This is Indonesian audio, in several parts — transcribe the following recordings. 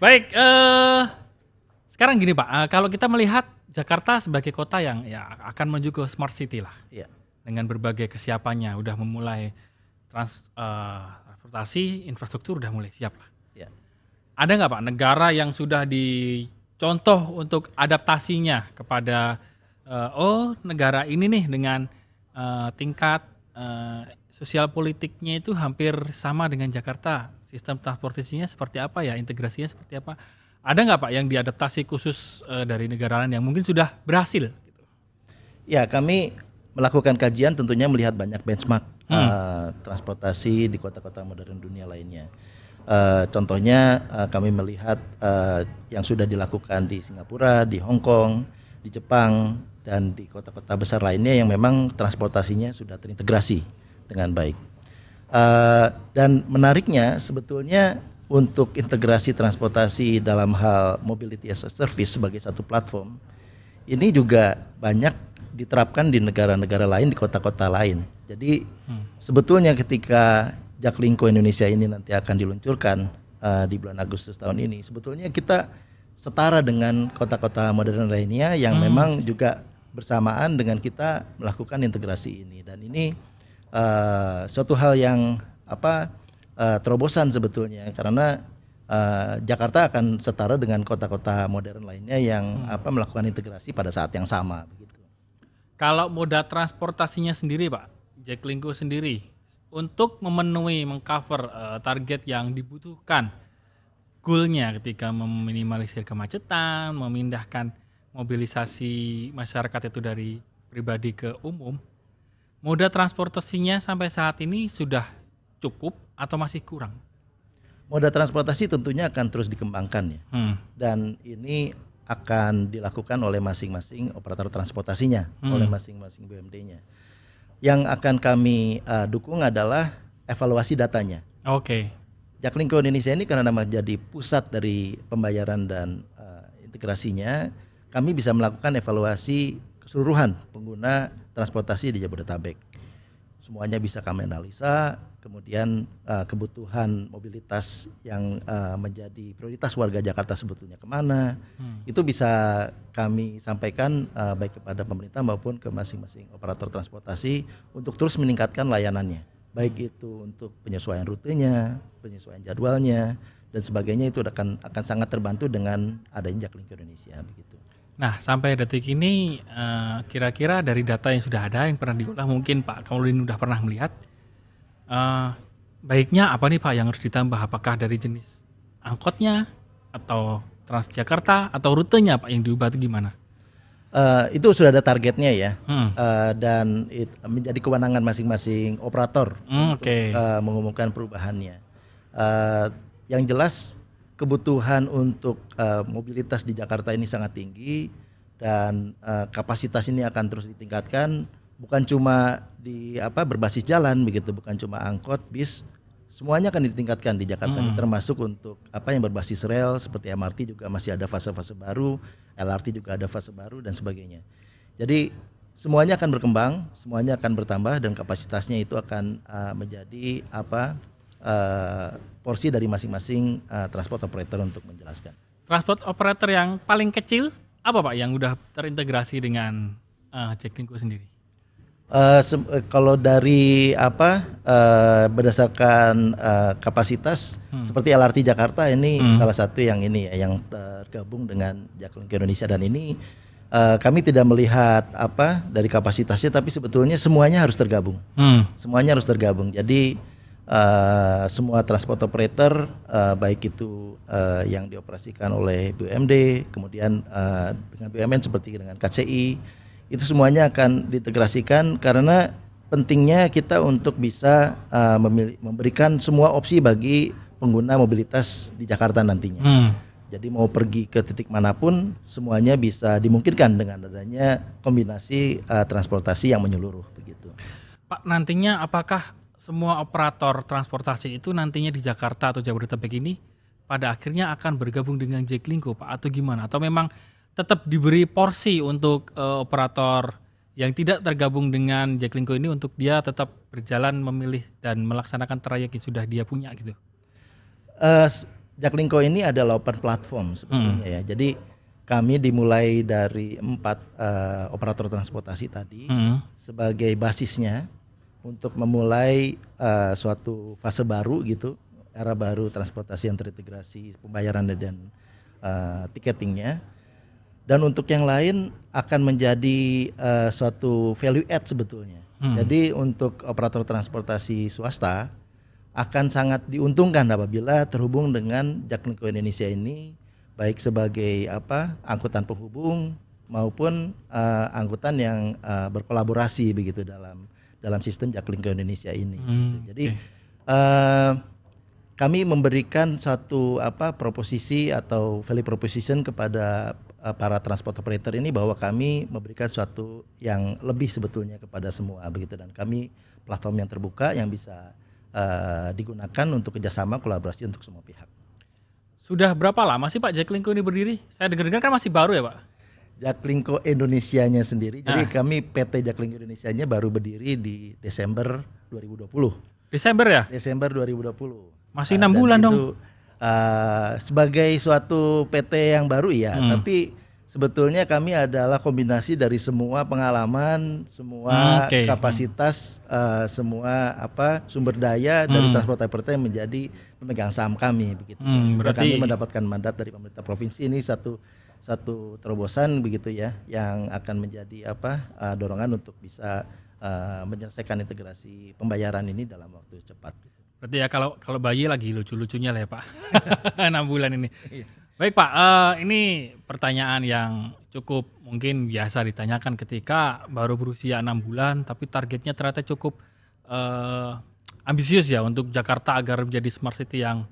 Baik, eh, sekarang gini Pak, eh, kalau kita melihat Jakarta sebagai kota yang ya akan menuju ke smart city lah, Iya. dengan berbagai kesiapannya, udah memulai trans, eh, transportasi, infrastruktur udah mulai siap lah. Iya. Ada nggak Pak negara yang sudah dicontoh untuk adaptasinya kepada eh, oh negara ini nih dengan eh, tingkat eh, sosial politiknya itu hampir sama dengan Jakarta. Sistem transportasinya seperti apa ya, integrasinya seperti apa? Ada nggak Pak yang diadaptasi khusus eh, dari negara lain yang mungkin sudah berhasil? Gitu? Ya, kami melakukan kajian tentunya melihat banyak benchmark Hmm. eh, transportasi di kota-kota modern dunia lainnya. Eh, contohnya eh, kami melihat eh, yang sudah dilakukan di Singapura, di Hong Kong, di Jepang, dan di kota-kota besar lainnya yang memang transportasinya sudah terintegrasi dengan baik. Eh, dan menariknya sebetulnya untuk integrasi transportasi dalam hal mobility as a service sebagai satu platform ini juga banyak diterapkan di negara-negara lain di kota-kota lain. Jadi Hmm. sebetulnya ketika Jaklingko Indonesia ini nanti akan diluncurkan eh, di bulan Agustus tahun ini, sebetulnya kita setara dengan kota-kota modern lainnya yang Hmm. memang juga bersamaan dengan kita melakukan integrasi ini dan ini eh, suatu hal yang apa eh, terobosan sebetulnya karena eh, Jakarta akan setara dengan kota-kota modern lainnya yang Hmm. apa melakukan integrasi pada saat yang sama begitu. Kalau moda transportasinya sendiri, Pak, Jaklingko sendiri, untuk memenuhi mengcover eh, target yang dibutuhkan, goalnya ketika meminimalisir kemacetan, memindahkan mobilisasi masyarakat itu dari pribadi ke umum, moda transportasinya sampai saat ini sudah cukup atau masih kurang? Moda transportasi tentunya akan terus dikembangkan ya. Hmm. dan ini akan dilakukan oleh masing-masing operator transportasinya, Hmm. oleh masing-masing BUMD-nya. Yang akan kami uh, dukung adalah evaluasi datanya. Oke. Jaklingko Indonesia ini karena menjadi pusat dari pembayaran dan uh, integrasinya, kami bisa melakukan evaluasi keseluruhan pengguna transportasi di Jabodetabek. Semuanya bisa kami analisa, kemudian uh, kebutuhan mobilitas yang uh, menjadi prioritas warga Jakarta sebetulnya ke mana, Hmm. itu bisa kami sampaikan uh, baik kepada pemerintah maupun ke masing-masing operator transportasi untuk terus meningkatkan layanannya baik itu untuk penyesuaian rutenya, penyesuaian jadwalnya dan sebagainya itu akan akan sangat terbantu dengan adanya Jaklingko Indonesia begitu. Nah, sampai detik ini eh, kira-kira dari data yang sudah ada yang pernah diolah mungkin Pak Kaulin sudah pernah melihat eh, baiknya apa nih Pak yang harus ditambah? Apakah dari jenis angkotnya atau Transjakarta atau rutenya Pak yang diubah itu gimana? Uh, itu sudah ada targetnya ya Hmm. uh, dan it, menjadi kewenangan masing-masing operator Hmm, untuk uh, mengumumkan perubahannya. Uh, yang jelas kebutuhan untuk uh, mobilitas di Jakarta ini sangat tinggi dan uh, kapasitas ini akan terus ditingkatkan bukan cuma di apa berbasis jalan begitu bukan cuma angkot bis semuanya akan ditingkatkan di Jakarta Hmm. termasuk untuk apa yang berbasis rel seperti MRT juga masih ada fase-fase baru LRT juga ada fase baru dan sebagainya jadi semuanya akan berkembang semuanya akan bertambah dan kapasitasnya itu akan uh, menjadi apa uh, porsi dari masing-masing uh, transport operator untuk menjelaskan Transport operator yang paling kecil apa Pak yang udah terintegrasi dengan eh, Jaklingko sendiri? Eh, se- eh, kalau dari apa eh, berdasarkan eh, kapasitas Hmm. seperti LRT Jakarta ini Hmm. salah satu yang ini ya yang tergabung dengan Jaklingko Indonesia dan ini eh, kami tidak melihat apa dari kapasitasnya tapi sebetulnya semuanya harus tergabung Hmm. semuanya harus tergabung jadi eh, semua transport operator eh, baik itu eh, yang dioperasikan oleh BUMD kemudian eh, dengan BUMN seperti dengan KCI itu semuanya akan diintegrasikan karena pentingnya kita untuk bisa eh, memili- memberikan semua opsi bagi pengguna mobilitas di Jakarta nantinya. Hmm. Jadi mau pergi ke titik mana pun semuanya bisa dimungkinkan dengan adanya kombinasi eh, transportasi yang menyeluruh begitu. Pak, nantinya apakah semua operator transportasi itu nantinya di Jakarta atau Jabodetabek ini pada akhirnya akan bergabung dengan Jaklingko, Pak, atau gimana? Atau memang tetap diberi porsi untuk eh, operator yang tidak tergabung dengan Jaklingko ini untuk dia tetap berjalan memilih dan melaksanakan trayek yang sudah dia punya gitu? Eh, s- Jaklingko ini adalah open platform sebetulnya ya. Jadi kami dimulai dari empat eh, operator transportasi tadi Hmm. sebagai basisnya untuk memulai eh, suatu fase baru gitu, era baru transportasi yang terintegrasi pembayaran dan eh, tiketingnya. Dan untuk yang lain akan menjadi eh, suatu value add sebetulnya. Hmm. Jadi untuk operator transportasi swasta akan sangat diuntungkan apabila terhubung dengan Jaklingko Indonesia ini baik sebagai apa angkutan penghubung maupun eh, angkutan yang eh, berkolaborasi begitu dalam dalam sistem Jaklingko Indonesia ini. Hmm, Jadi oke. eh, kami memberikan satu apa proposisi atau value proposition kepada eh, para transport operator ini bahwa kami memberikan suatu yang lebih sebetulnya kepada semua begitu dan kami platform yang terbuka yang bisa eh, digunakan untuk kerjasama kolaborasi untuk semua pihak. Sudah berapa lama sih Pak Jaklingko ini berdiri? Saya dengar-dengar kan masih baru ya Pak? Jaklingko Indonesianya sendiri. Jadi Ah. kami PT Jaklingko Indonesianya baru berdiri di Desember 2020. Desember ya? Desember 2020. Masih Ah, enam dan bulan itu, dong. ah, sebagai suatu PT yang baru ya, Hmm. tapi sebetulnya kami adalah kombinasi dari semua pengalaman, semua Hmm, oke. kapasitas, ah, semua apa sumber daya dari Hmm. transport operator yang menjadi pemegang saham kami begitu. Hmm, Juga berarti- kami mendapatkan mandat dari pemerintah provinsi ini satu satu terobosan begitu ya yang akan menjadi apa ah, dorongan untuk bisa ah, menyelesaikan integrasi pembayaran ini dalam waktu cepat. Berarti ya kalau kalau bayi lagi lucu-lucunya lah ya Pak. 6 bulan ini. Iya. Baik Pak, eh, ini pertanyaan yang cukup mungkin biasa ditanyakan ketika baru berusia enam bulan, tapi targetnya ternyata cukup eh, ambisius ya untuk Jakarta agar menjadi smart city yang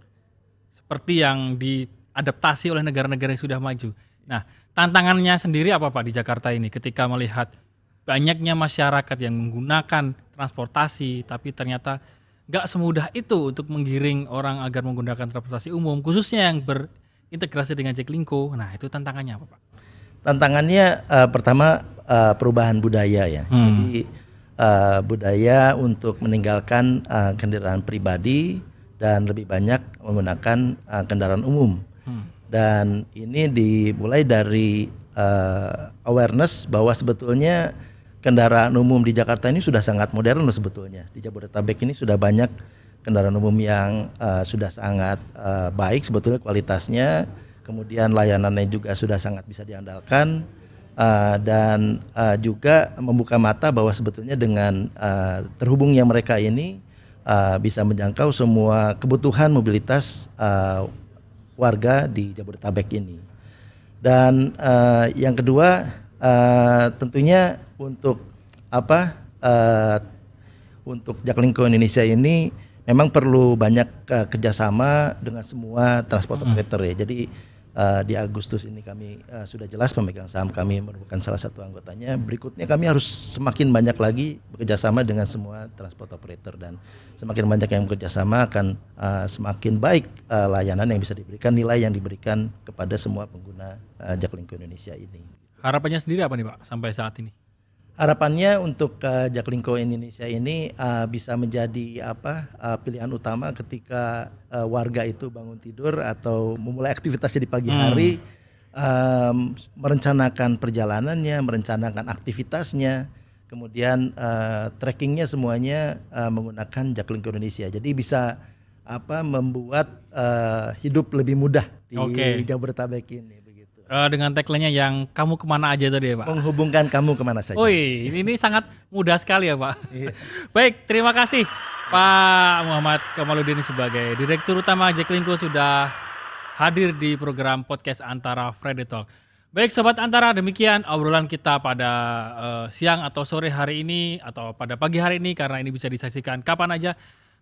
seperti yang diadaptasi oleh negara-negara yang sudah maju. Nah, tantangannya sendiri apa Pak di Jakarta ini ketika melihat banyaknya masyarakat yang menggunakan transportasi, tapi ternyata nggak semudah itu untuk menggiring orang agar menggunakan transportasi umum, khususnya yang berintegrasi dengan Jaklingko. Nah, itu tantangannya apa, Pak? Tantangannya eh, pertama eh, perubahan budaya ya. Hmm. Jadi eh, budaya untuk meninggalkan eh, kendaraan pribadi dan lebih banyak menggunakan eh, kendaraan umum. Hmm. Dan ini dimulai dari eh, awareness bahwa sebetulnya kendaraan umum di Jakarta ini sudah sangat modern loh sebetulnya. Di Jabodetabek ini sudah banyak kendaraan umum yang eh, sudah sangat eh, baik sebetulnya kualitasnya, kemudian layanannya juga sudah sangat bisa diandalkan eh, dan eh, juga membuka mata bahwa sebetulnya dengan eh, terhubungnya mereka ini eh, bisa menjangkau semua kebutuhan mobilitas eh, warga di Jabodetabek ini. Dan eh, yang kedua eh, tentunya untuk apa eh, untuk Jaklingko Indonesia ini memang perlu banyak eh, kerjasama dengan semua transport operator ya. Jadi eh, di Agustus ini kami eh, sudah jelas pemegang saham kami merupakan salah satu anggotanya. Berikutnya kami harus semakin banyak lagi bekerjasama dengan semua transport operator dan semakin banyak yang bekerjasama akan eh, semakin baik eh, layanan yang bisa diberikan, nilai yang diberikan kepada semua pengguna eh, Jaklingko Indonesia ini. Harapannya sendiri apa nih, Pak, sampai saat ini? Harapannya untuk uh, Jaklingko Indonesia ini uh, bisa menjadi apa uh, pilihan utama ketika uh, warga itu bangun tidur atau memulai aktivitasnya di pagi Hmm. hari, um, merencanakan perjalanannya, merencanakan aktivitasnya, kemudian uh, trackingnya semuanya uh, menggunakan Jaklingko Indonesia. Jadi bisa apa membuat uh, hidup lebih mudah di Oke. Jabodetabek ini Eh, dengan tagline-nya yang kamu ke mana aja tadi ya, Pak? Menghubungkan kamu ke mana saja. Woi, ini, ini sangat mudah sekali ya, Pak. Iya. Baik, terima kasih Pak Muhammad Kamaludin sebagai Direktur Utama Jaklingko sudah hadir di program podcast Antara Friday Talk. Baik Sobat Antara, demikian obrolan kita pada eh, siang atau sore hari ini atau pada pagi hari ini karena ini bisa disaksikan kapan aja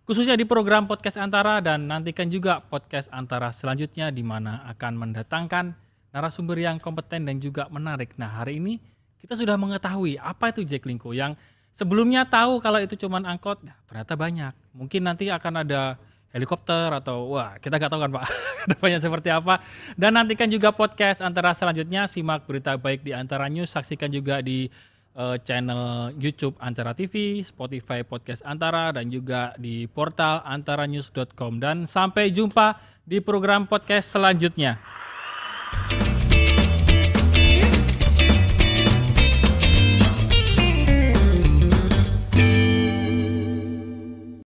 khususnya di program podcast Antara dan nantikan juga podcast Antara selanjutnya di mana akan mendatangkan narasumber yang kompeten dan juga menarik. Nah, hari ini kita sudah mengetahui apa itu Jaklingko yang sebelumnya tahu kalau itu cuman angkot, nah, ternyata banyak. Mungkin nanti akan ada helikopter atau wah kita nggak tahu kan Pak depannya seperti apa. Dan nantikan juga podcast antara selanjutnya simak berita baik di antara news, saksikan juga di eh, channel YouTube Antara TV, Spotify Podcast Antara, dan juga di portal antaranews.com. Dan sampai jumpa di program podcast selanjutnya. Bye.